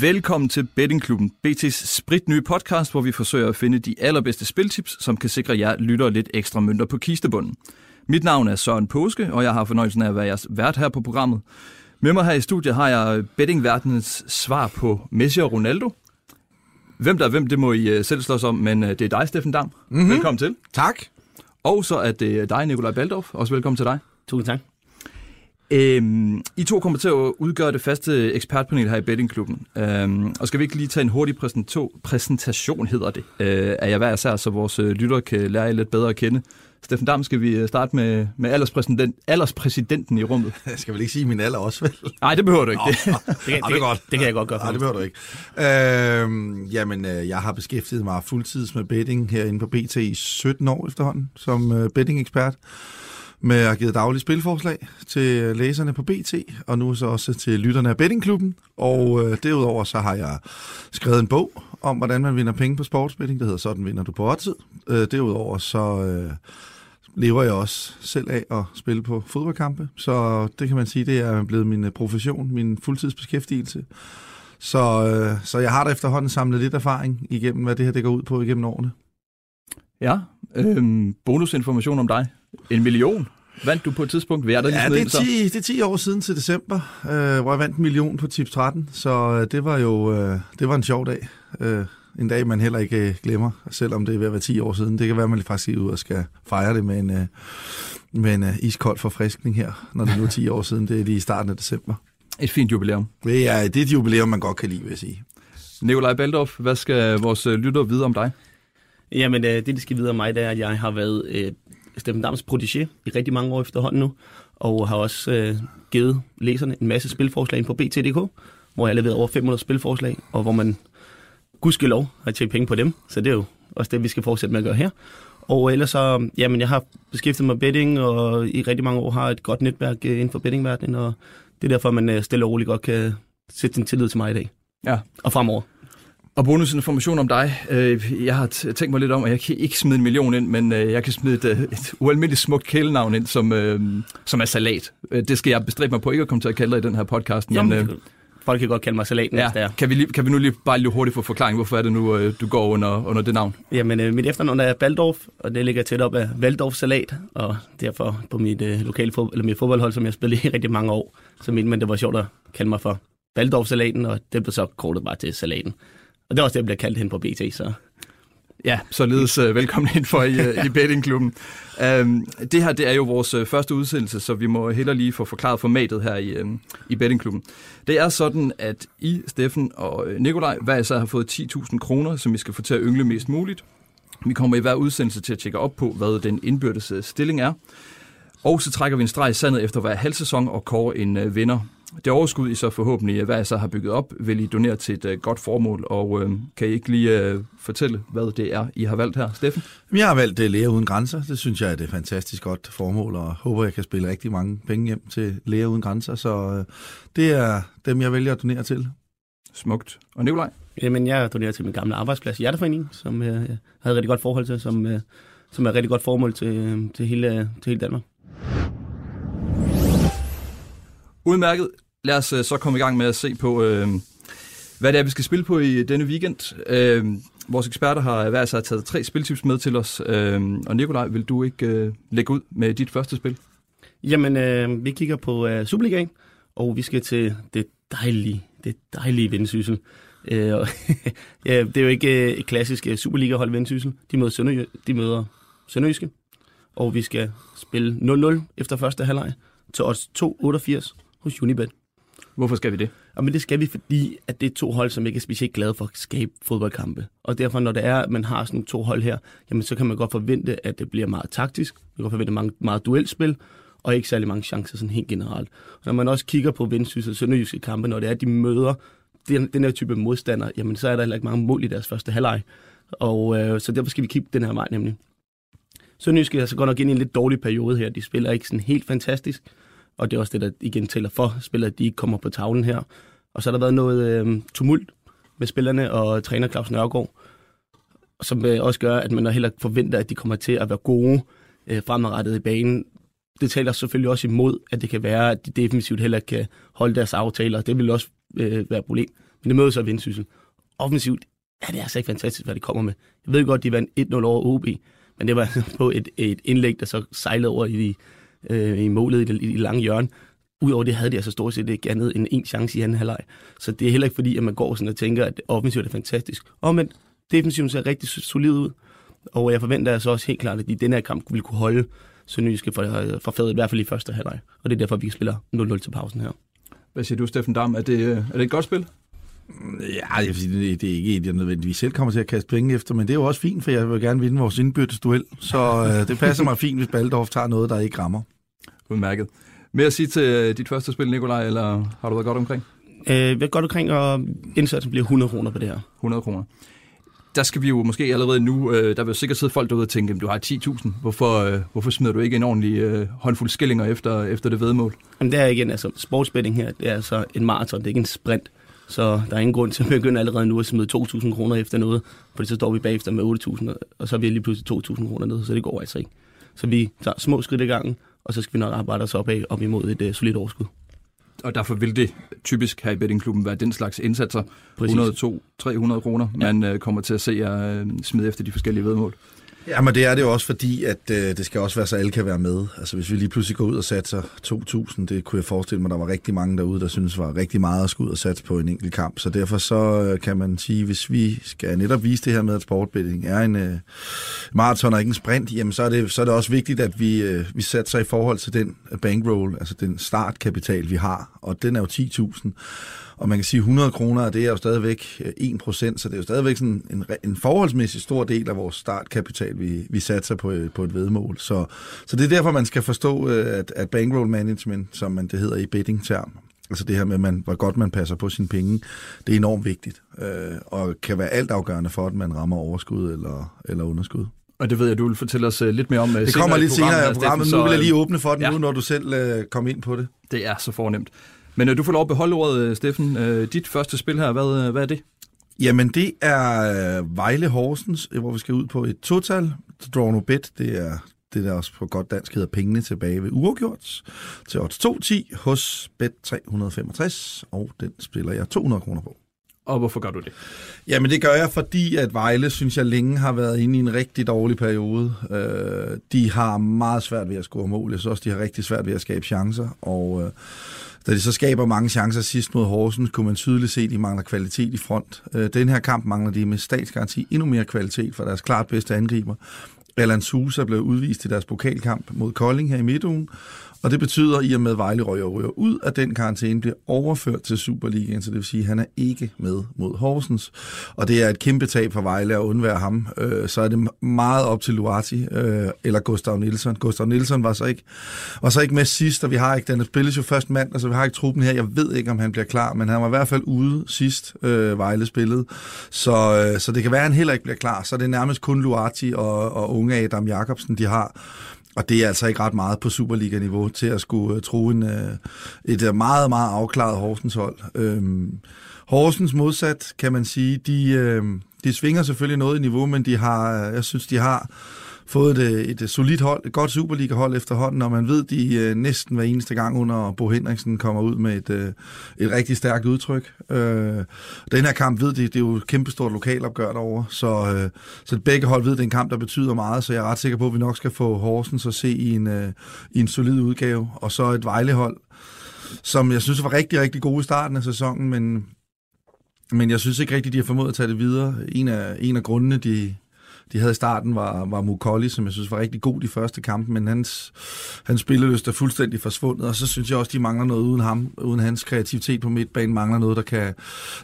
Velkommen til Bettingklubben, BT's spritnye podcast, hvor vi forsøger at finde de allerbedste spiltips, som kan sikre jer lytter lidt ekstra mønter på kistebunden. Mit navn er Søren Påske, og jeg har fornøjelsen af at være jeres vært her på programmet. Med mig her i studiet har jeg bettingverdenens svar på Messi og Ronaldo. Hvem der er hvem, det må I øh, selv slås om, men øh, det er dig, Steffen Dam. Mm-hmm. Velkommen til. Tak. Og så er det dig, Nikolaj Baldorf. Også velkommen til dig. Tusind tak. Øhm, I to kommer til at udgøre det faste ekspertpanel her i Bettingklubben. Øhm, og skal vi ikke lige tage en hurtig præsento- præsentation, hedder det, øh, af jer hver især, så vores øh, lyttere kan lære jer lidt bedre at kende. Steffen Dam, skal vi øh, starte med, med alderspræsident, alderspræsidenten i rummet? Jeg skal vel ikke sige min alder også, vel? Nej, det behøver du ikke. Det. Det kan, det er godt. Det kan jeg godt gøre Nej, det behøver du ikke. Øhm, jamen, øh, jeg har beskæftiget mig fuldtids med betting herinde på BT i 17 år efterhånden, som betting-ekspert. Med at give givet daglige spilforslag til øh, læserne på BT, og nu så også til lytterne af Bettingklubben. Og øh, derudover så har jeg skrevet en bog om, hvordan man vinder penge på sportsbetting. Det hedder Sådan vinder du på oddset. Øh, derudover så øh, lever jeg også selv af at spille på fodboldkampe. Så det kan man sige, det er blevet min øh, profession, min fuldtidsbeskæftigelse. Så, øh, så jeg har da efterhånden samlet lidt erfaring igennem, hvad det her det går ud på igennem årene. Ja, øhm, bonusinformation om dig. En million. Vandt du på et tidspunkt? Jeg da lige Ja, det er, så? 10, det er 10 år siden til december, øh, hvor jeg vandt en million på Tips 13. Så øh, det var jo øh, det var en sjov dag. Øh, en dag, man heller ikke øh, glemmer, selvom det er ved at være 10 år siden. Det kan være, at man faktisk skal ud og skal fejre det med en, øh, med en øh, iskold forfriskning her, når det nu er 10 år siden. Det er lige i starten af december. Et fint jubilæum. Det er, det er et jubilæum, man godt kan lide, vil jeg sige. Nikolaj Baldorf, hvad skal vores øh, lyttere vide om dig? Jamen, det, de skal vide om mig, det er, at jeg har været øh, Steffen Dams protégé i rigtig mange år efterhånden nu, og har også øh, givet læserne en masse spilforslag ind på BT.dk, hvor jeg har leveret over 500 spilforslag, og hvor man gudskelov har tjent penge på dem, så det er jo også det, vi skal fortsætte med at gøre her. Og ellers så, jamen, jeg har beskæftiget mig med betting, og i rigtig mange år har et godt netværk øh, inden for bettingverdenen, og det er derfor, man øh, stille og roligt godt kan sætte sin tillid til mig i dag, Ja. og fremover. Og bonusinformation om dig. Øh, Jeg har tænkt mig lidt om, at jeg kan ikke smide en million ind, men øh, jeg kan smide et, øh, et ualmindeligt smukt kælenavn ind, som, som er salat. Det skal jeg bestræbe mig på ikke at komme til at kalde dig i den her podcast. Men, Jamen, øh, folk kan godt kalde mig det ja, er. kan, vi lige, kan vi nu lige bare lige hurtigt få forklaring, hvorfor er det nu, du går under, under det navn? Jamen, øh, mit efternavn er Baldorf, og det ligger tæt op af Waldorf Salat, og derfor på mit øh, lokale fod, eller mit fodboldhold, som jeg spillede i rigtig mange år, så mente man, det var sjovt at kalde mig for Baldorf Salaten, og det blev så kortet bare til Salaten. Og det er også det, jeg bliver kaldt hen på BT, så Ja, således uh, velkommen ind for i, øh, i bettingklubben. Um, det her det er jo vores uh, første udsendelse, så vi må heller lige få forklaret formatet her i, øh, i bettingklubben. Det er sådan, at I, Steffen og øh, Nikolaj, hver især har fået 10.000 kroner, som I skal få til at yngle mest muligt. Vi kommer i hver udsendelse til at tjekke op på, hvad den indbyrdes stilling er. Og så trækker vi en streg i sandet efter hver halv sæson og kårer en øh, vinder. Det overskud, I så forhåbentlig øh, hver især har bygget op, vil I donere til et øh, godt formål. Og øh, kan I ikke lige øh, fortælle, hvad det er, I har valgt her, Steffen? Jeg har valgt uh, Læger Uden Grænser. Det synes jeg er et fantastisk godt formål, og håber, jeg kan spille rigtig mange penge hjem til Læger Uden Grænser. Så uh, det er dem, jeg vælger at donere til. Smukt. Og Nikolaj? jamen, jeg donerer til min gamle arbejdsplads, Hjerteforeningen, som øh, jeg havde et rigtig godt forhold til, som, øh, som er et rigtig godt formål til, øh, til, hele, til hele Danmark. Udmærket. Lad os øh, så komme i gang med at se på, øh, hvad det er, vi skal spille på i denne weekend. Øh, vores eksperter har hver sig taget tre spiltips med til os. Øh, og Nikolaj, vil du ikke øh, lægge ud med dit første spil? Jamen, øh, vi kigger på øh, Superligaen, og vi skal til det dejlige, det dejlige Vendsyssel. Øh, og ja, det er jo ikke øh, et klassisk øh, Superliga-hold Vendsyssel. De møder, Sønderjy- de møder Sønderjyske, og vi skal spille 0-0 efter første halvleg til odds 2,88 hos Unibet. Hvorfor skal vi det? Og men det skal vi, fordi at det er to hold, som ikke er specielt glade for at skabe fodboldkampe. Og derfor, når det er, at man har sådan to hold her, jamen så kan man godt forvente, at det bliver meget taktisk. Man kan godt forvente meget, meget duelspil, og ikke særlig mange chancer sådan helt generelt. Og når man også kigger på Vendsyssel og Sønderjyske kampe, når det er, at de møder den, den her type modstander, jamen så er der heller ikke mange mål i deres første halvleg. Og øh, så derfor skal vi kigge den her vej nemlig. Sønderjyske er så godt nok ind i en lidt dårlig periode her. De spiller ikke sådan helt fantastisk, og det er også det, der igen tæller for spillere, at de ikke kommer på tavlen her. Og så har der været noget øh, tumult med spillerne og træner Claus Nørgaard, som øh, også gør, at man heller forventer, at de kommer til at være gode øh, fremadrettet i banen. Det taler selvfølgelig også imod, at det kan være, at de defensivt heller kan holde deres aftaler. Det vil også øh, være et problem. Men det møder så Vendsyssel. Offensivt ja, det er altså ikke fantastisk, hvad de kommer med. Jeg ved godt, de vandt 1-0 over OB, men det var på et, et indlæg, der så sejlede over i, øh, i målet i det, i det lange hjørne. Udover det havde de altså stort set ikke andet end en chance i anden halvleg. Så det er heller ikke fordi, at man går sådan og tænker, at offensivt er fantastisk. Og men defensivt ser rigtig solid ud. Og jeg forventer altså også helt klart, at de i den her kamp vil kunne holde Sønderjyske for, for fadet, i hvert fald i første halvleg. Og det er derfor, vi spiller 0-0 til pausen her. Hvad siger du, Steffen Dam? Er det, er det et godt spil? Ja, jeg vil sige, det, det er ikke et, jeg nødvendigvis selv kommer til at kaste penge efter, men det er jo også fint, for jeg vil gerne vinde vores indbyrdes duel. Så øh, det passer mig fint, hvis Baldorf tager noget, der ikke rammer. Udmærket. Mere at sige til øh, dit første spil, Nikolaj, eller har du været godt omkring? Øh, er godt omkring, og indsatsen bliver 100 kroner på det her. 100 kroner. Der skal vi jo måske allerede nu, øh, der vil sikkert sidde folk derude og tænke, du har 10.000, hvorfor, øh, hvorfor smider du ikke en ordentlig øh, håndfuld skillinger efter, efter det vedmål? Jamen det er igen, altså sportsbetting her, det er altså en maraton, det er ikke en sprint. Så der er ingen grund til at begynde allerede nu at smide 2.000 kroner efter noget, for så står vi bagefter med 8.000, og så er vi lige pludselig 2.000 kroner ned, så det går altså ikke. Så vi tager små skridt i gangen, og så skal vi nok arbejde os op, af, op imod et uh, solidt overskud. Og derfor vil det typisk her i bettingklubben være den slags indsatser, 102-300 kroner, ja. man uh, kommer til at se jer uh, smide efter de forskellige vedmål. Ja, men det er det jo også fordi, at øh, det skal også være, så alle kan være med. Altså hvis vi lige pludselig går ud og satser 2.000, det kunne jeg forestille mig, der var rigtig mange derude, der synes var rigtig meget at skulle ud og satse på en enkelt kamp. Så derfor så øh, kan man sige, hvis vi skal netop vise det her med, at sportbetting er en øh, maraton og ikke en sprint, jamen så er det, så er det også vigtigt, at vi, øh, vi satser i forhold til den bankroll, altså den startkapital, vi har, og den er jo 10.000. Og man kan sige, 100 kroner, det er jo stadigvæk 1 procent, så det er jo stadigvæk sådan en, en forholdsmæssig stor del af vores startkapital, vi, vi satser på, på et vedmål. Så, så det er derfor, man skal forstå, øh, at, at bankroll management, som man det hedder i betting-term, altså det her med, man, hvor godt man passer på sine penge, det er enormt vigtigt, øh, og kan være altafgørende for, at man rammer overskud eller, eller underskud. Og det ved jeg, du vil fortælle os øh, lidt mere om Det kommer lidt senere i programmet. Nu vil jeg lige åbne for den ja. nu, når du selv uh, kom ind på det. Det er så fornemt. Men øh, du får lov at beholde ordet, øh, Steffen. Øh, dit første spil her, hvad, hvad er det? Jamen, det er Vejle Horsens, hvor vi skal ud på et total. Draw no bet, det er det der også på godt dansk hedder pengene tilbage ved uafgjort til odds 210 hos bet 365, og den spiller jeg 200 kroner på. Og hvorfor gør du det? Jamen det gør jeg, fordi at Vejle, synes jeg, længe har været inde i en rigtig dårlig periode. Øh, de har meget svært ved at score mål. Jeg synes også, de har rigtig svært ved at skabe chancer. Og øh, da de så skaber mange chancer sidst mod Horsens, kunne man tydeligt se, at de mangler kvalitet i front. Øh, den her kamp mangler de med statsgaranti endnu mere kvalitet for deres klart bedste angriber. Alan Sousa blev udvist i deres pokalkamp mod Kolding her i midtugen, og det betyder, at i og med Vejle røger, røger ud, at den karantæne bliver overført til Superligaen, så det vil sige, at han er ikke med mod Horsens. Og det er et kæmpe tab for Vejle at undvære ham. Øh, så er det meget op til Luati øh, eller Gustav Nielsen. Gustav Nielsen var så, ikke, var så ikke med sidst, og vi har ikke, den spilles jo først mand, altså vi har ikke truppen her. Jeg ved ikke, om han bliver klar, men han var i hvert fald ude sidst, øh, Vejle spillede. Så, øh, så det kan være, at han heller ikke bliver klar. Så det er nærmest kun Luati og, og unge Adam Jakobsen, de har og det er altså ikke ret meget på Superliga-niveau til at skulle øh, uh, tro en, uh, et uh, meget, meget afklaret Horsens hold. Uh, Horsens modsat, kan man sige, de, uh, de svinger selvfølgelig noget i niveau, men de har, jeg synes, de har fået et, et solidt hold, et godt Superliga-hold efterhånden, og man ved, de øh, næsten hver eneste gang under Bo Henriksen kommer ud med et, øh, et rigtig stærkt udtryk. Øh, den her kamp ved de, det er jo et kæmpestort lokalopgør derovre, så, øh, så begge hold ved, det er en kamp, der betyder meget, så jeg er ret sikker på, at vi nok skal få Horsens at se i en, øh, i en solid udgave, og så et Vejlehold, som jeg synes var rigtig, rigtig gode i starten af sæsonen, men men jeg synes ikke rigtigt, de har formået at tage det videre. En af, en af grundene, de, de havde i starten, var, var Mukolli, som jeg synes var rigtig god de første kampe, men hans, hans spillelyst er fuldstændig forsvundet, og så synes jeg også, de mangler noget uden ham, uden hans kreativitet på midtbanen, mangler noget, der kan,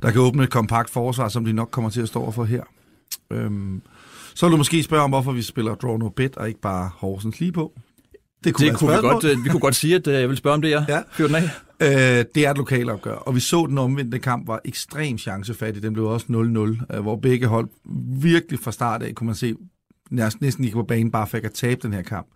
der kan åbne et kompakt forsvar, som de nok kommer til at stå for her. Øhm, så vil du måske spørge om, hvorfor vi spiller Draw No Bet, og ikke bare Horsens lige på. Det kunne, det kunne vi, godt, øh, vi kunne godt sige, at øh, jeg vil spørge om det, ja. ja. Fyr den af. Øh, det er et lokalopgør, og vi så den omvendte kamp var ekstremt chancefattig. Den blev også 0-0, øh, hvor begge hold virkelig fra start af kunne man se, næsten, næsten ikke på banen, bare for at tabe den her kamp.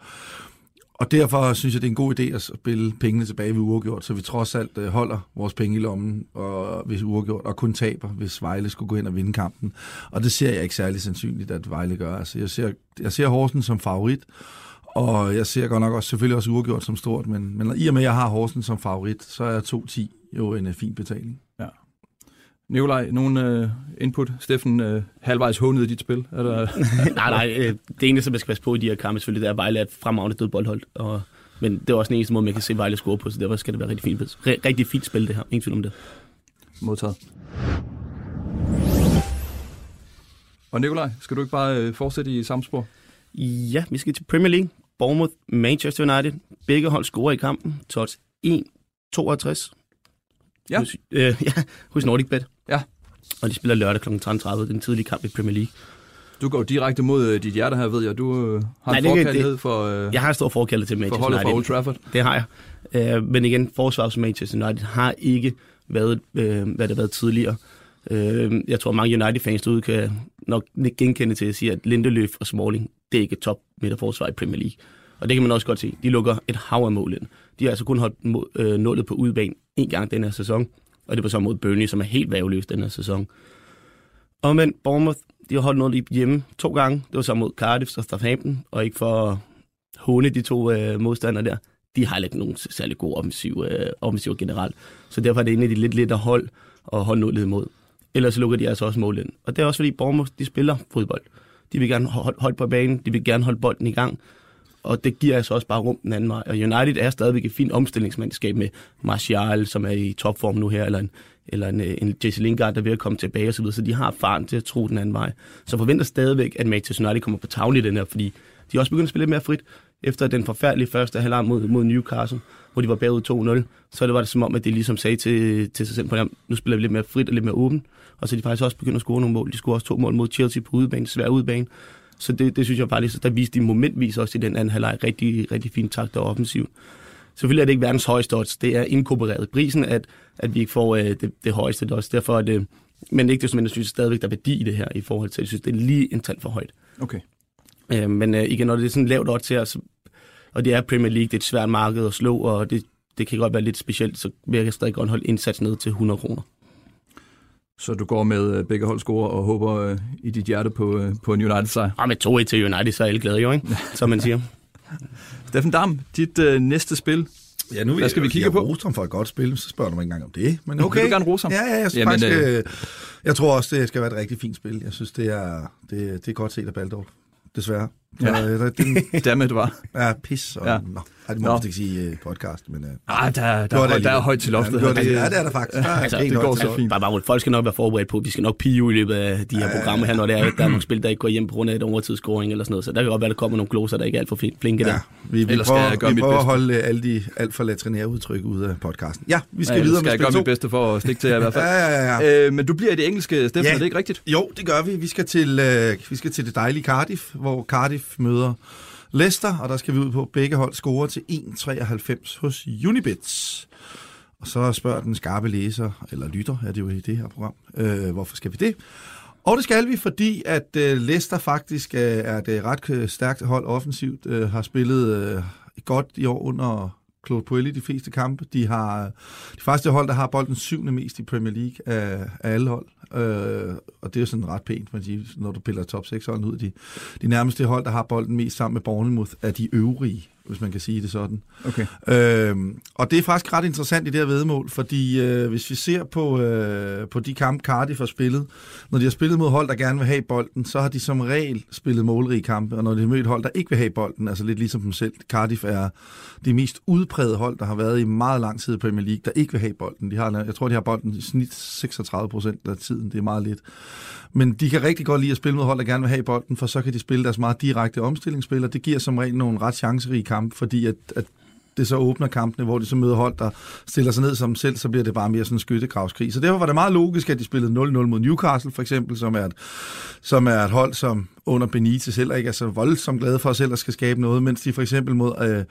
Og derfor synes jeg, det er en god idé at spille pengene tilbage ved uafgjort, så vi trods alt øh, holder vores penge i lommen, og, hvis uafgjort, og kun taber, hvis Vejle skulle gå ind og vinde kampen. Og det ser jeg ikke særlig sandsynligt, at Vejle gør. Altså, jeg ser, jeg ser Horsen som favorit, og jeg ser godt nok også, selvfølgelig også uafgjort som stort, men, men i og med, at jeg har Horsens som favorit, så er 2-10 jo en uh, fin betaling. Ja. Nikolaj, nogen uh, input? Steffen, uh, halvvejs hånede dit spil? Er der... nej, nej. Øh, det eneste, som jeg skal passe på i de her kampe, selvfølgelig, det er, at Vejle er et fremragende dødboldhold. Og, men det er også den eneste måde, man kan se Vejle score på, så derfor skal det være rigtig fint, rigtig fint spil, det her. Ingen tvivl om det. Modtaget. Og Nikolaj, skal du ikke bare uh, fortsætte i samme spor? Ja, vi skal til Premier League. Bournemouth, Manchester United. Begge hold scorer i kampen. Tots 1-62. Ja. Hos, øh, ja, hos Nordic Bet. Ja. Og de spiller lørdag kl. 13.30, den tidlige kamp i Premier League. Du går direkte mod uh, dit hjerte her, ved jeg. Du uh, har Nej, en forkærlighed det, for... Uh, jeg har en stor forkærlighed til Manchester United. For Old Trafford. Det har jeg. Uh, men igen, forsvars Manchester United har ikke været, uh, hvad det har været tidligere. Uh, jeg tror, mange United-fans derude kan nok genkende til at sige, at Lindeløf og Smalling, det er ikke top midterforsvar i Premier League. Og det kan man også godt se. De lukker et hav af mål ind. De har altså kun holdt mål, øh, nullet på udebane en gang den her sæson. Og det var så mod Burnley, som er helt værveløs den her sæson. Og men Bournemouth, de har holdt nullet hjemme to gange. Det var så mod Cardiff og Southampton. Og ikke for at håne de to øh, modstandere der. De har ikke nogen særlig god offensiv, øh, offensiv generelt. Så derfor er det en af de lidt lettere hold og holde nullet imod. Ellers lukker de altså også mål ind. Og det er også fordi Bournemouth, de spiller fodbold. De vil gerne holde, holde på banen, de vil gerne holde bolden i gang og det giver altså også bare rum den anden vej. Og United er stadigvæk et fint omstillingsmandskab med Martial, som er i topform nu her, eller en, eller en, en Jesse Lingard, der er ved at komme tilbage osv., så de har faren til at tro den anden vej. Så forventer stadigvæk, at Manchester United kommer på tavlen i den her, fordi de er også begyndt at spille lidt mere frit. Efter den forfærdelige første halvleg mod, mod Newcastle, hvor de var bagud 2-0, så det var det som om, at de ligesom sagde til, til sig selv, på nu spiller vi lidt mere frit og lidt mere åben. Og så de faktisk også begyndt at score nogle mål. De scorede også to mål mod Chelsea på udebane, svær udebane. Så det, det synes jeg faktisk, der viste de momentvis også i den anden halvleg rigtig, rigtig fint takt og offensiv. Selvfølgelig er det ikke verdens højeste odds. Det er inkorporeret prisen, at, at vi ikke får øh, det, det højeste odds. Derfor er det, øh, men ikke det som jeg synes stadigvæk, der er værdi i det her i forhold til, jeg synes, det er lige en tand for højt. Okay. Øh, men øh, igen, når det er sådan lavt odds her, så, og det er Premier League, det er et svært marked at slå, og det, det kan godt være lidt specielt, så vil jeg stadig godt holde indsats ned til 100 kroner. Så du går med øh, begge holdscore og håber øh, i dit hjerte på, øh, på en United-sejr? Ja, med 2-1 til United, så er alle glade jo, ikke? som man siger. Steffen Dam, dit øh, næste spil, Ja, nu Hvad skal vi kigge på? Jeg ham for et godt spil, så spørger du mig ikke engang om det. Men okay. Vil du gerne rose ham? Ja, ja, jeg, Jamen, faktisk, øh... jeg tror også, det skal være et rigtig fint spil. Jeg synes, det er, det, det er godt set af Baldorf, desværre. Ja, øh, den, Dammit var. Ja, pis. Og, ja. Nå, ej, det må man ikke sige i podcast, men... Uh, ah, der, der, der, der, der er højt til loftet. Ja, det, ja, det er der faktisk. Der, altså, det går så fint. Bare, bare, folk skal nok være forberedt på, vi skal nok pige i løbet af de her ja, programmer her, når der er, der er nogle spil, der ikke går hjem på grund af et overtidsscoring eller sådan noget. Så der kan godt være, der kommer nogle gloser, der ikke er alt for flinke ja, der. Vi, vi prøver, vi prøver at holde alle de alt for latrinære udtryk ud af podcasten. Ja, vi skal ja, videre med spil jeg gøre mit bedste for at stikke til jer i hvert fald. ja, ja, ja. Øh, men du bliver i det engelske, Steffen, ja. er det ikke rigtigt? Jo, det gør vi. Vi skal til, øh, vi skal til det dejlige Cardiff, hvor Cardiff møder Leicester, og der skal vi ud på, at begge hold score til 1,93 hos Unibets. Og så spørger den skarpe læser, eller lytter, er det jo i det her program, øh, hvorfor skal vi det? Og det skal vi, fordi at øh, Leicester faktisk øh, er et øh, ret øh, stærkt hold offensivt, øh, har spillet øh, godt i år under Claude Puelli de fleste kampe. De har de første hold, der har bolden syvende mest i Premier League af, af alle hold. Øh, og det er jo sådan ret pænt, man siger, når du piller top 6 hold ud. De, de nærmeste hold, der har bolden mest sammen med Bournemouth, er de øvrige hvis man kan sige det sådan. Okay. Øhm, og det er faktisk ret interessant i det her vedmål, fordi øh, hvis vi ser på, øh, på de kampe, Cardiff har spillet, når de har spillet mod hold, der gerne vil have bolden, så har de som regel spillet målrige kampe, og når de har mødt hold, der ikke vil have bolden, altså lidt ligesom dem selv, Cardiff er det mest udprægede hold, der har været i meget lang tid i Premier League, der ikke vil have bolden. De har, jeg tror, de har bolden i snit 36 procent af tiden, det er meget lidt. Men de kan rigtig godt lide at spille mod hold, der gerne vil have bolden, for så kan de spille deres meget direkte omstillingsspil, og det giver som regel nogle ret chancerige kampe, fordi at, at det så åbner kampene, hvor de så møder hold, der stiller sig ned som selv, så bliver det bare mere sådan en skyttegravskrig. Så derfor var det meget logisk, at de spillede 0-0 mod Newcastle for eksempel, som er et, som er et hold, som under Benitez heller ikke er så voldsomt glade for selv at skal skabe noget, mens de for eksempel mod, øh,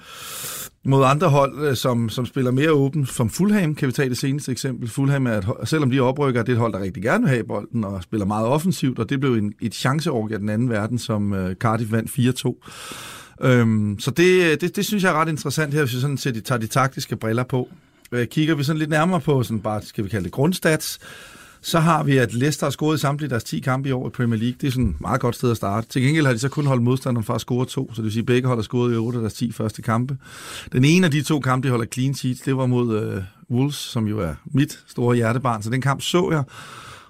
mod andre hold, øh, som, som spiller mere åbent, som Fulham, kan vi tage det seneste eksempel. Fulham er et hold, selvom de oprykker, det er et hold, der rigtig gerne vil have bolden og spiller meget offensivt, og det blev en, et chanceorg af den anden verden, som øh, Cardiff vandt 4-2. Øhm, så det, det, det synes jeg er ret interessant her, hvis vi sådan set tager de taktiske briller på. Øh, kigger vi sådan lidt nærmere på, sådan bare, skal vi kalde det grundstats, så har vi, at Leicester har scoret samtlige deres 10 kampe i år i Premier League. Det er sådan et meget godt sted at starte. Til gengæld har de så kun holdt modstanderen fra at score to, så det vil sige, at begge hold har scoret i 8 af deres 10 første kampe. Den ene af de to kampe, de holder clean sheets, det var mod øh, Wolves, som jo er mit store hjertebarn. Så den kamp så jeg,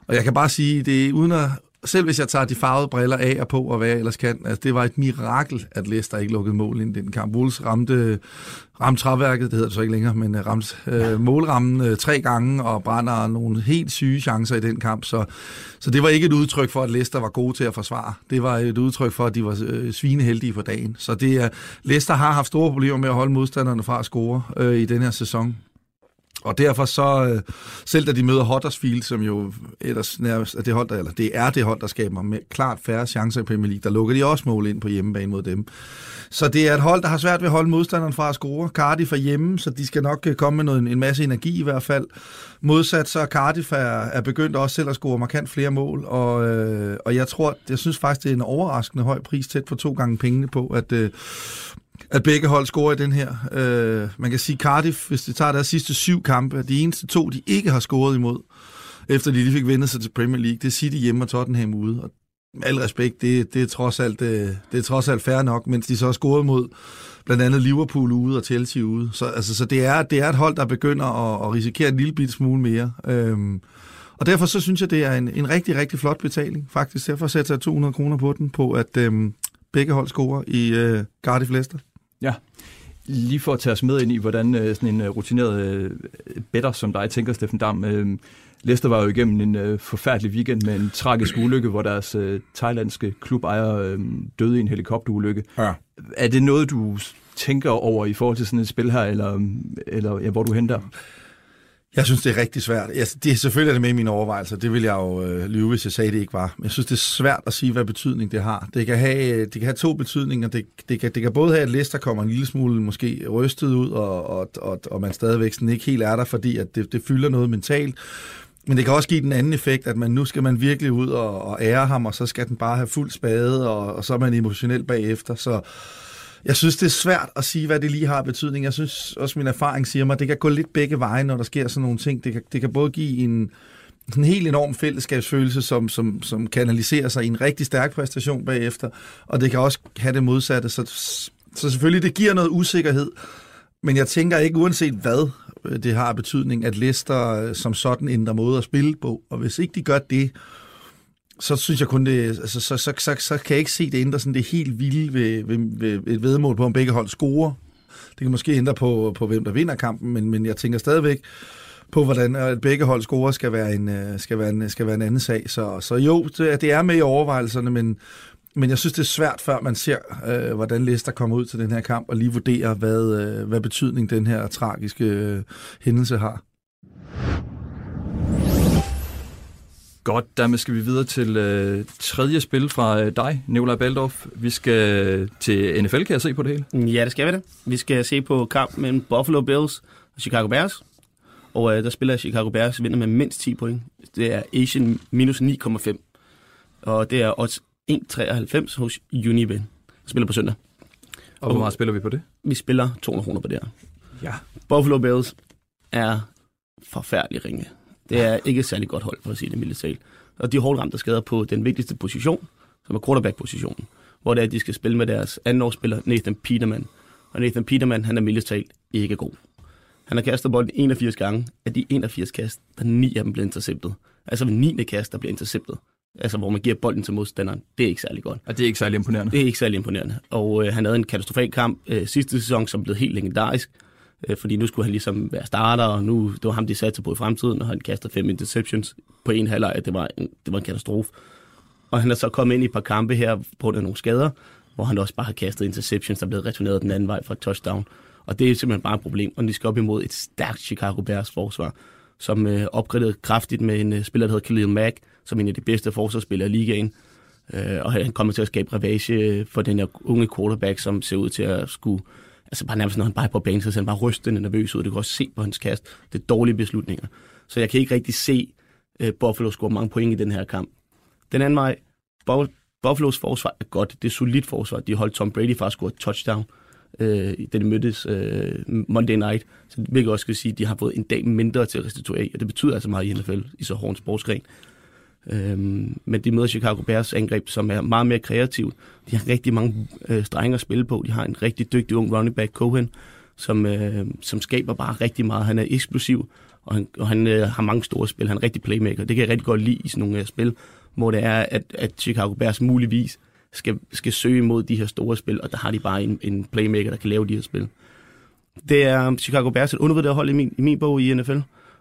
og jeg kan bare sige, det er uden at, selv hvis jeg tager de farvede briller af og på, og hvad jeg ellers kan, altså det var et mirakel, at Leicester ikke lukkede mål ind i den kamp. Wolves ramte, ramte træværket, det hedder det så ikke længere, men øh, ramte øh, målrammen øh, tre gange og brænder nogle helt syge chancer i den kamp. Så, så det var ikke et udtryk for, at Leicester var gode til at forsvare. Det var et udtryk for, at de var øh, svineheldige på dagen. Så det er, Leicester har haft store problemer med at holde modstanderne fra at score øh, i den her sæson. Og derfor så, øh, selv da de møder Huddersfield, som jo ellers nærmest er det hold, der, eller det er det hold, der skaber med klart færre chancer i Premier League, der lukker de også mål ind på hjemmebane mod dem. Så det er et hold, der har svært ved at holde modstanderen fra at score. Cardiff er hjemme, så de skal nok øh, komme med noget, en masse energi i hvert fald. Modsat så Cardiff er, er begyndt også selv at score markant flere mål, og, øh, og jeg tror, jeg synes faktisk, det er en overraskende høj pris tæt for to gange pengene på, at, øh, at begge hold scorer i den her. Øh, man kan sige Cardiff, hvis de tager deres sidste syv kampe, de eneste to, de ikke har scoret imod, efter de lige fik vendt sig til Premier League, det er City hjemme og Tottenham ude. Og med al respekt, det, det, er trods alt, det, det er trods alt fair nok, mens de så har scoret mod blandt andet Liverpool ude og Chelsea ude. Så, altså, så det, er, det er et hold, der begynder at, at risikere en lille bit smule mere. Øhm, og derfor så synes jeg, det er en, en rigtig, rigtig flot betaling, faktisk. Derfor sætter jeg 200 kroner på den, på at øhm, begge hold scorer i øh, Cardiff Leicester. Ja, lige for at tage os med ind i, hvordan øh, sådan en øh, rutineret øh, better som dig tænker, Steffen Dam. Øh, Leicester var jo igennem en øh, forfærdelig weekend med en tragisk ulykke, hvor deres øh, thailandske klubejer øh, døde i en helikopterulykke. Ja. Er det noget, du tænker over i forhold til sådan et spil her, eller, eller ja, hvor du henter? Jeg synes, det er rigtig svært. Jeg, det er selvfølgelig er det med i mine overvejelser. Det vil jeg jo øh, lyve, hvis jeg sagde, det ikke var. Men jeg synes, det er svært at sige, hvad betydning det har. Det kan have, øh, det kan have to betydninger. Det, det, kan, det kan både have, at Leicester kommer en lille smule måske rystet ud, og, og, og, og man stadigvæk sådan ikke helt er der, fordi at det, det fylder noget mentalt. Men det kan også give den anden effekt, at man nu skal man virkelig ud og, og ære ham, og så skal den bare have fuld spade, og, og så er man emotionel bagefter. Så jeg synes, det er svært at sige, hvad det lige har betydning. Jeg synes også, min erfaring siger mig, at det kan gå lidt begge veje, når der sker sådan nogle ting. Det kan, det kan både give en, en helt enorm fællesskabsfølelse, som, som, som kanaliserer sig i en rigtig stærk præstation bagefter, og det kan også have det modsatte. Så, så selvfølgelig, det giver noget usikkerhed, men jeg tænker ikke, uanset hvad øh, det har betydning, at Leicester øh, som sådan ændrer måde at spille på, og hvis ikke de gør det, så synes jeg kun, det, altså, så, så, så, så kan jeg ikke se det ændre sådan det helt vilde ved, ved, ved et vedmål på, om begge hold scorer. Det kan måske ændre på, på hvem der vinder kampen, men, men jeg tænker stadigvæk på, hvordan øh, at begge hold scorer skal være en, øh, skal være en, skal være en anden sag. Så, så jo, det, det er med i overvejelserne, men, men jeg synes, det er svært, før man ser, øh, hvordan Leicester kommer ud til den her kamp, og lige vurderer, hvad, øh, hvad betydning den her tragiske øh, hændelse har. Godt, dermed skal vi videre til øh, tredje spil fra øh, dig, Nikolaj Baldorf. Vi skal til NFL, kan jeg se på det hele? Ja, det skal vi det. Vi skal se på kamp mellem Buffalo Bills og Chicago Bears. Og øh, der spiller Chicago Bears vinder med mindst 10 point. Det er Asian minus 9,5. Og det er odds 1,93 hos Unibet. Der spiller på søndag. Og, og hvor meget spiller vi på det? Vi spiller 200 kroner på det her. Ja. Buffalo Bills er forfærdelig ringe. Det er ikke et særlig godt hold, for at sige det mildt Og de er hårdt ramt af skader på den vigtigste position, som er quarterback-positionen, hvor det er, at de skal spille med deres andenårsspiller, Nathan Peterman. Og Nathan Peterman, han er mildt ikke god. Han har kastet bolden 81 gange. Af de 81 kast, der er 9 af dem blevet interceptet. Altså ved 9. kast, der bliver interceptet. Altså hvor man giver bolden til modstanderen. Det er ikke særlig godt. Og det er ikke særlig imponerende. Det er ikke særlig imponerende. Og øh, han havde en katastrofal kamp øh, sidste sæson, som blev helt legendarisk øh, fordi nu skulle han ligesom være starter, og nu det var ham, de satte på i fremtiden, og han kastede fem interceptions på en halvleg, det var en, det var en katastrofe. Og han er så kommet ind i et par kampe her på grund af nogle skader, hvor han også bare har kastet interceptions, der er blevet returneret den anden vej fra touchdown. Og det er simpelthen bare et problem, og de skal op imod et stærkt Chicago Bears forsvar, som øh, opgraderet kraftigt med en øh, spiller, der hedder Khalil Mack, som en af de bedste forsvarsspillere i ligaen. Øh, og han kommer til at skabe ravage øh, for den her unge quarterback, som ser ud til at skulle... Altså bare nærmest, når han bare er på banen, så ser han bare rystende nervøs ud. Det kan også se på hans kast. Det er dårlige beslutninger. Så jeg kan ikke rigtig se øh, Buffalo score mange point i den her kamp. Den anden vej, Buffalo's forsvar er godt. Det er solidt forsvar. De holdt Tom Brady fra at score et touchdown, øh, da de mødtes øh, Monday night. Så det vil også skal sige, at de har fået en dag mindre til at restituere, og det betyder altså meget i NFL i så hård en sportsgren. Øhm, men de møder Chicago Bears angreb, som er meget mere kreativt. De har rigtig mange øh, strenge at spille på. De har en rigtig dygtig ung running back, Cohen, som, øh, som skaber bare rigtig meget. Han er eksplosiv, og han, og han øh, har mange store spil. Han er en rigtig playmaker. Det kan jeg rigtig godt lide i sådan nogle øh, spil, hvor det er, at, at Chicago Bears muligvis skal, skal søge imod de her store spil, og der har de bare en, en playmaker, der kan lave de her spil. Det er um, Chicago Bears et undervurderet hold i min, i min bog i NFL.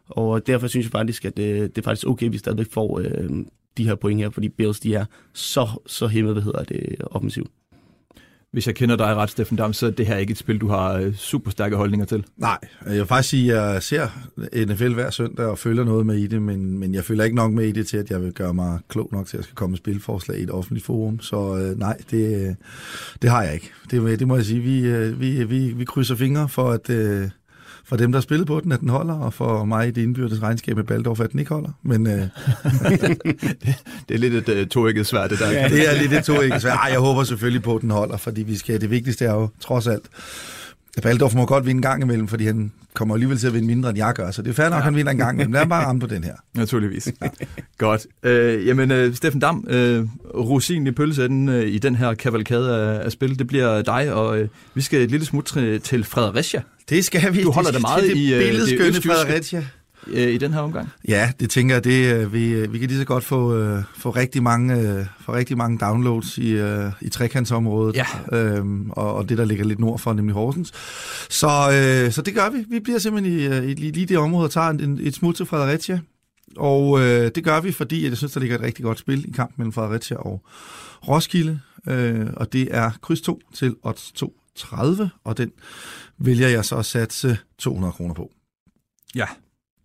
Og derfor synes jeg faktisk, at det, øh, det er faktisk okay, at vi stadigvæk får øh, de her point her, fordi Bills de er så, så hæmmet, hvad hedder det, offensivt. Hvis jeg kender dig ret, Steffen Dam, så er det her ikke et spil, du har øh, super stærke holdninger til. Nej, jeg vil faktisk sige, at jeg ser NFL hver søndag og følger noget med i det, men, men jeg følger ikke nok med i det til, at jeg vil gøre mig klog nok til, at jeg skal komme med spilforslag i et offentligt forum. Så øh, nej, det, det har jeg ikke. Det, det må jeg sige. Vi, øh, vi, vi, vi krydser fingre for, at... Øh, for dem, der spillede på den, at den holder, og for mig i det indbyrdes regnskab med Baldorf, at den ikke holder. Men, øh, det, det er lidt et uh, toægget svært, det der. Ja, det er lidt et toægget svært. Ej, jeg håber selvfølgelig på, at den holder, fordi vi skal, det vigtigste er jo trods alt, Baldorf må godt vinde en gang imellem, fordi han kommer alligevel til at vinde mindre, end jeg gør. Så det er fair nok, at han vinder en gang imellem. Lad ham bare ramme på den her. Naturligvis. Ja. Godt. Øh, jamen, øh, Steffen Dam, øh, rosin i pølsenden øh, i den her kavalkade af, af spil, det bliver dig, og øh, vi skal et lille smut til Fredericia. Det skal vi. Du holder det meget det i øh, det Fredericia øh, i den her omgang? Ja, det tænker jeg, det, øh, vi, vi kan lige så godt få, uh, få, rigtig, mange, uh, få rigtig mange downloads i, uh, i trekantsområdet, ja. øhm, og, og det, der ligger lidt nord for, nemlig Horsens. Så, uh, så det gør vi. Vi bliver simpelthen i, uh, i lige det område og tager en, et smut til Fredericia. Og uh, det gør vi, fordi jeg synes, der ligger et rigtig godt spil i kampen mellem Fredericia og Roskilde. Uh, og det er kryds 2 til odds 230, og den vælger jeg så at satse 200 kroner på. Ja,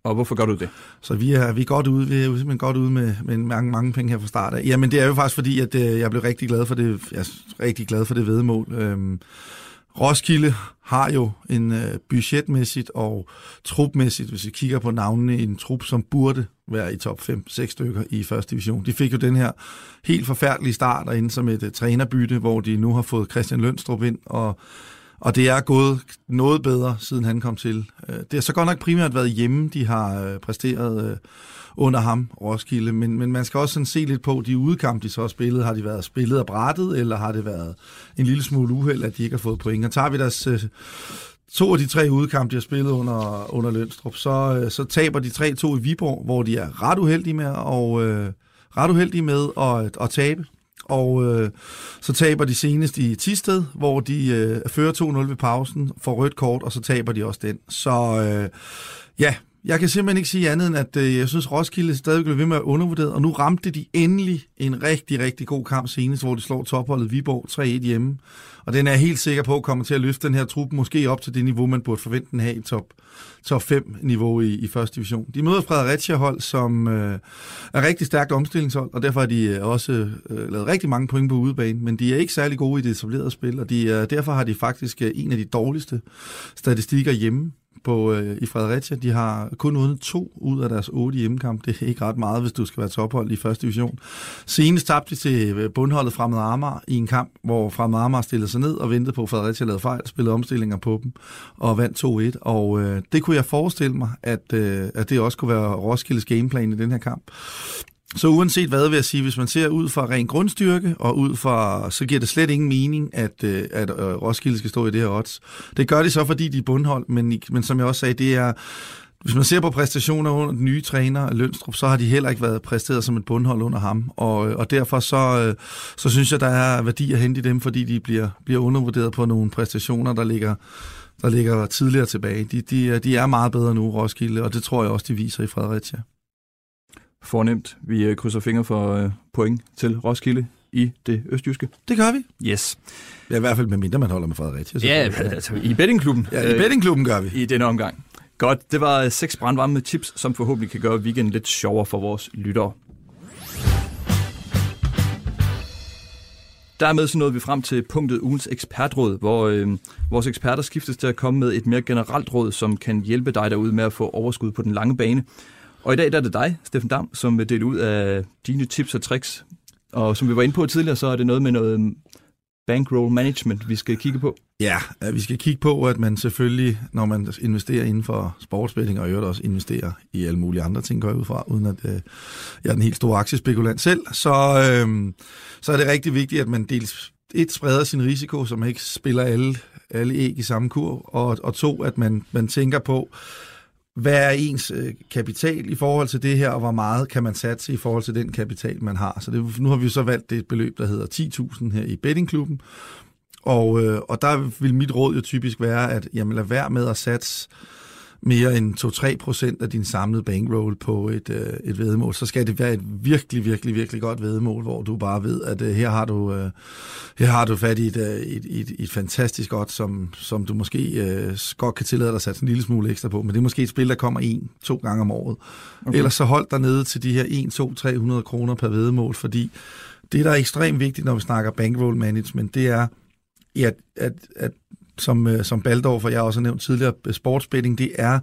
og hvorfor gør du det? Så vi er, vi er godt ude, vi er simpelthen godt ude med, med mange, mange penge her fra start af. Jamen det er jo faktisk fordi, at øh, jeg blev rigtig glad for det, jeg er rigtig glad for det vedmål. Øhm, Roskilde har jo en øh, budgetmæssigt og trupmæssigt, hvis vi kigger på navnene i en trup, som burde være i top 5-6 stykker i første division. De fik jo den her helt forfærdelige start ind som et uh, trænerbytte, hvor de nu har fået Christian Lønstrup ind, og og det er gået noget bedre, siden han kom til. Øh, det har så godt nok primært været hjemme, de har øh, præsteret øh, under ham, Roskilde, men, men man skal også sådan se lidt på, de udkamp, de så har spillet, har de været spillet af brættet, eller har det været en lille smule uheld, at de ikke har fået point? Og tager vi deres to af de tre udkamp, de har spillet under, under Lønstrup, så, så taber de 3-2 i Viborg, hvor de er ret uheldige med, og, øh, ret uheldige med at, at tabe og øh, så taber de senest i Tisted, hvor de øh, fører 2-0 ved pausen, får rødt kort, og så taber de også den. Så øh, ja, jeg kan simpelthen ikke sige andet end, at øh, jeg synes, Roskilde stadig blev ved med at undervurdere, og nu ramte de endelig en rigtig, rigtig god kamp senest, hvor de slår topholdet Viborg 3-1 hjemme. Og den er jeg helt sikker på kommer til at løfte den her trup måske op til det niveau, man burde forvente den have i top, top 5 niveau i, i første division. De møder Fredericia hold, som øh, er rigtig stærkt omstillingshold, og derfor har de øh, også øh, lavet rigtig mange point på udebane, men de er ikke særlig gode i det etablerede spil, og de, øh, derfor har de faktisk øh, en af de dårligste statistikker hjemme på, øh, i Fredericia. De har kun vundet to ud af deres otte hjemmekamp. Det er ikke ret meget, hvis du skal være tophold i første division. Senest tabte de til øh, bundholdet Fremad Amager i en kamp, hvor Fremad Amager stillede sig ned og ventede på, at Fredericia lavede fejl, spillede omstillinger på dem og vandt 2-1. Og øh, det kunne jeg forestille mig, at, øh, at det også kunne være Roskildes gameplan i den her kamp. Så uanset hvad vil jeg sige, hvis man ser ud fra ren grundstyrke, og ud fra, så giver det slet ingen mening, at, øh, at øh, Roskilde skal stå i det her odds. Det gør de så, fordi de er bundhold, men, men som jeg også sagde, det er, hvis man ser på præstationer under den nye træner, Lønstrup, så har de heller ikke været præsteret som et bundhold under ham. Og, øh, og derfor så, så synes jeg, der er værdi at hente i dem, fordi de bliver, bliver undervurderet på nogle præstationer, der ligger, der ligger tidligere tilbage. De, de, de er meget bedre nu, Roskilde, og det tror jeg også, de viser i Fredericia. Fornemt. Vi øh, krydser fingre for øh, point til Roskilde i det østjyske. Det gør vi. Yes. Ja, i hvert fald med mindre man holder med Fredericia. Ja, altså i bettingklubben. ja i bettingklubben gør vi. I denne omgang. Godt, det var seks brandvarme tips, som forhåbentlig kan gøre weekenden lidt sjovere for vores lyttere. Dermed så nåede vi frem til punktet ugens ekspertråd, hvor øh, vores eksperter skiftes til at komme med et mere generelt råd, som kan hjælpe dig derude med at få overskud på den lange bane. Og i dag der er det dig, Steffen Dam, som vil dele ud af dine tips og tricks. Og som vi var inde på tidligere, så er det noget med noget mm, bankroll management, vi skal kigge på. Ja, vi skal kigge på, at man selvfølgelig, når man investerer inden for sportsbetting, og i øvrigt også investerer i alle mulige andre ting, går jeg ud fra, uden at øh, jeg er den helt store aktiespekulant selv, så, øh, så er det rigtig vigtigt, at man dels et spreder sin risiko, så man ikke spiller alle, alle æg i samme kur, og, og to, at man, man tænker på, hvad er ens øh, kapital i forhold til det her, og hvor meget kan man satse i forhold til den kapital, man har. Så det, nu har vi så valgt det beløb, der hedder 10.000 her i bettingklubben, og, øh, og der vil mit råd jo typisk være, at jamen, lad være med at satse mere end 2-3 procent af din samlede bankroll på et, øh, et vedmål, så skal det være et virkelig, virkelig, virkelig godt vedmål, hvor du bare ved, at øh, her, har du, øh, her har du fat i et, øh, et, et, et fantastisk godt, som, som du måske øh, godt kan tillade dig at sætte en lille smule ekstra på, men det er måske et spil, der kommer en, to gange om året. Okay. Ellers så hold dig nede til de her 1, 2, 300 kroner per vedmål, fordi det, der er ekstremt vigtigt, når vi snakker bankroll management, det er, at, at, at som, øh, som Baldorf, og jeg også har nævnt tidligere, øh, sportsbetting, det er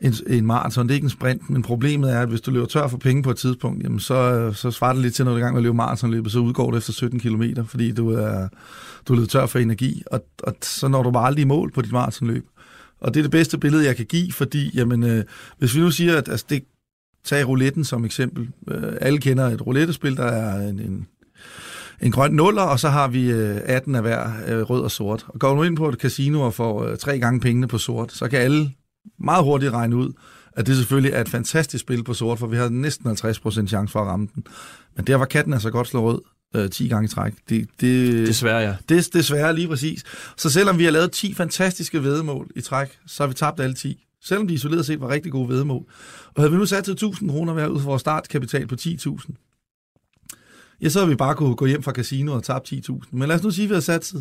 en, en maraton, det er ikke en sprint, men problemet er, at hvis du løber tør for penge på et tidspunkt, jamen så, øh, så svarer det lidt til, når du er i gang med at løbe maratonløbet, så udgår det efter 17 km, fordi du er, du er løbet tør for energi, og, og så når du bare aldrig i mål på dit maratonløb. Og det er det bedste billede, jeg kan give, fordi jamen, øh, hvis vi nu siger, at altså, det, tag rouletten som eksempel. Øh, alle kender et roulettespil, der er en, en en grøn nuller, og så har vi 18 af hver rød og sort. Og går du ind på et casino og får tre gange pengene på sort, så kan alle meget hurtigt regne ud, at det selvfølgelig er et fantastisk spil på sort, for vi har næsten 50% chance for at ramme den. Men der var katten altså godt slå rød øh, 10 gange i træk. Det, det, desværre, ja. Det, desværre, lige præcis. Så selvom vi har lavet 10 fantastiske vedemål i træk, så har vi tabt alle 10. Selvom de isoleret set var rigtig gode vedemål. Og havde vi nu sat til 1000 kroner hver ud for vores startkapital på 10.000, ja, så har vi bare kunne gå hjem fra casinoet og tabe 10.000. Men lad os nu sige, at vi har sat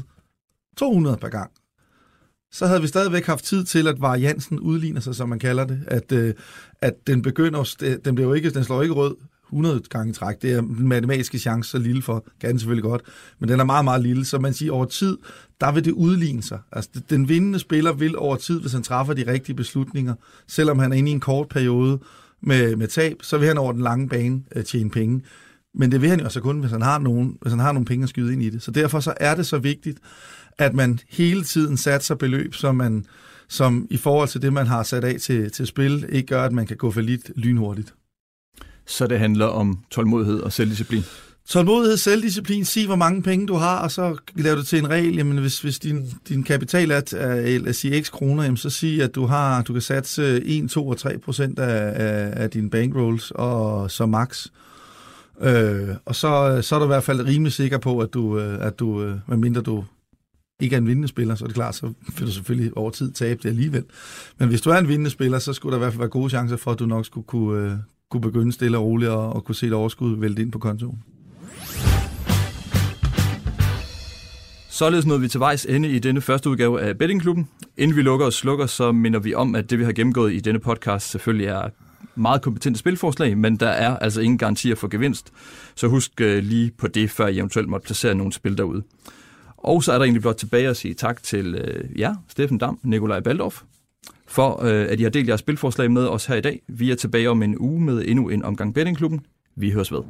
200 per gang. Så havde vi stadigvæk haft tid til, at variansen udligner sig, som man kalder det. At, øh, at den begynder, den, bliver jo ikke, den slår ikke rød 100 gange i træk. Det er den matematiske chance så lille for, kan den selvfølgelig godt, men den er meget, meget lille. Så man siger, over tid, der vil det udligne sig. Altså, den vindende spiller vil over tid, hvis han træffer de rigtige beslutninger, selvom han er inde i en kort periode med, med tab, så vil han over den lange bane øh, tjene penge. Men det vil han jo altså kun, hvis han har nogen, hvis han har nogle penge at skyde ind i det. Så derfor så er det så vigtigt, at man hele tiden satser beløb, som man som i forhold til det, man har sat af til, til spil, ikke gør, at man kan gå for lidt lynhurtigt. Så det handler om tålmodighed og selvdisciplin? Tålmodighed, selvdisciplin, sig hvor mange penge du har, og så laver du til en regel, jamen hvis, hvis din, din kapital er, er lad sige x kroner, jamen så sig, at du har, du kan satse 1, 2 og 3 procent af, af, af dine bankrolls, og så max. Øh, og så, øh, så er du i hvert fald rimelig sikker på, at du, øh, at du øh, medmindre du ikke er en vindende spiller, så er det klart, så vil du selvfølgelig over tid tabe det alligevel. Men hvis du er en vindende spiller, så skulle der i hvert fald være gode chancer for, at du nok skulle kunne, kunne begynde stille og roligt og, og kunne se et overskud vælte ind på kontoen. Således nåede vi til vejs ende i denne første udgave af Bettingklubben. Inden vi lukker og slukker, så minder vi om, at det vi har gennemgået i denne podcast selvfølgelig er meget kompetente spilforslag, men der er altså ingen garantier for gevinst. Så husk øh, lige på det, før I eventuelt måtte placere nogle spil derude. Og så er der egentlig blot tilbage at sige tak til øh, jer, Steffen Dam, Nikolaj Baldorf, for øh, at I har delt jeres spilforslag med os her i dag. Vi er tilbage om en uge med endnu en omgang Bettingklubben. Vi høres ved.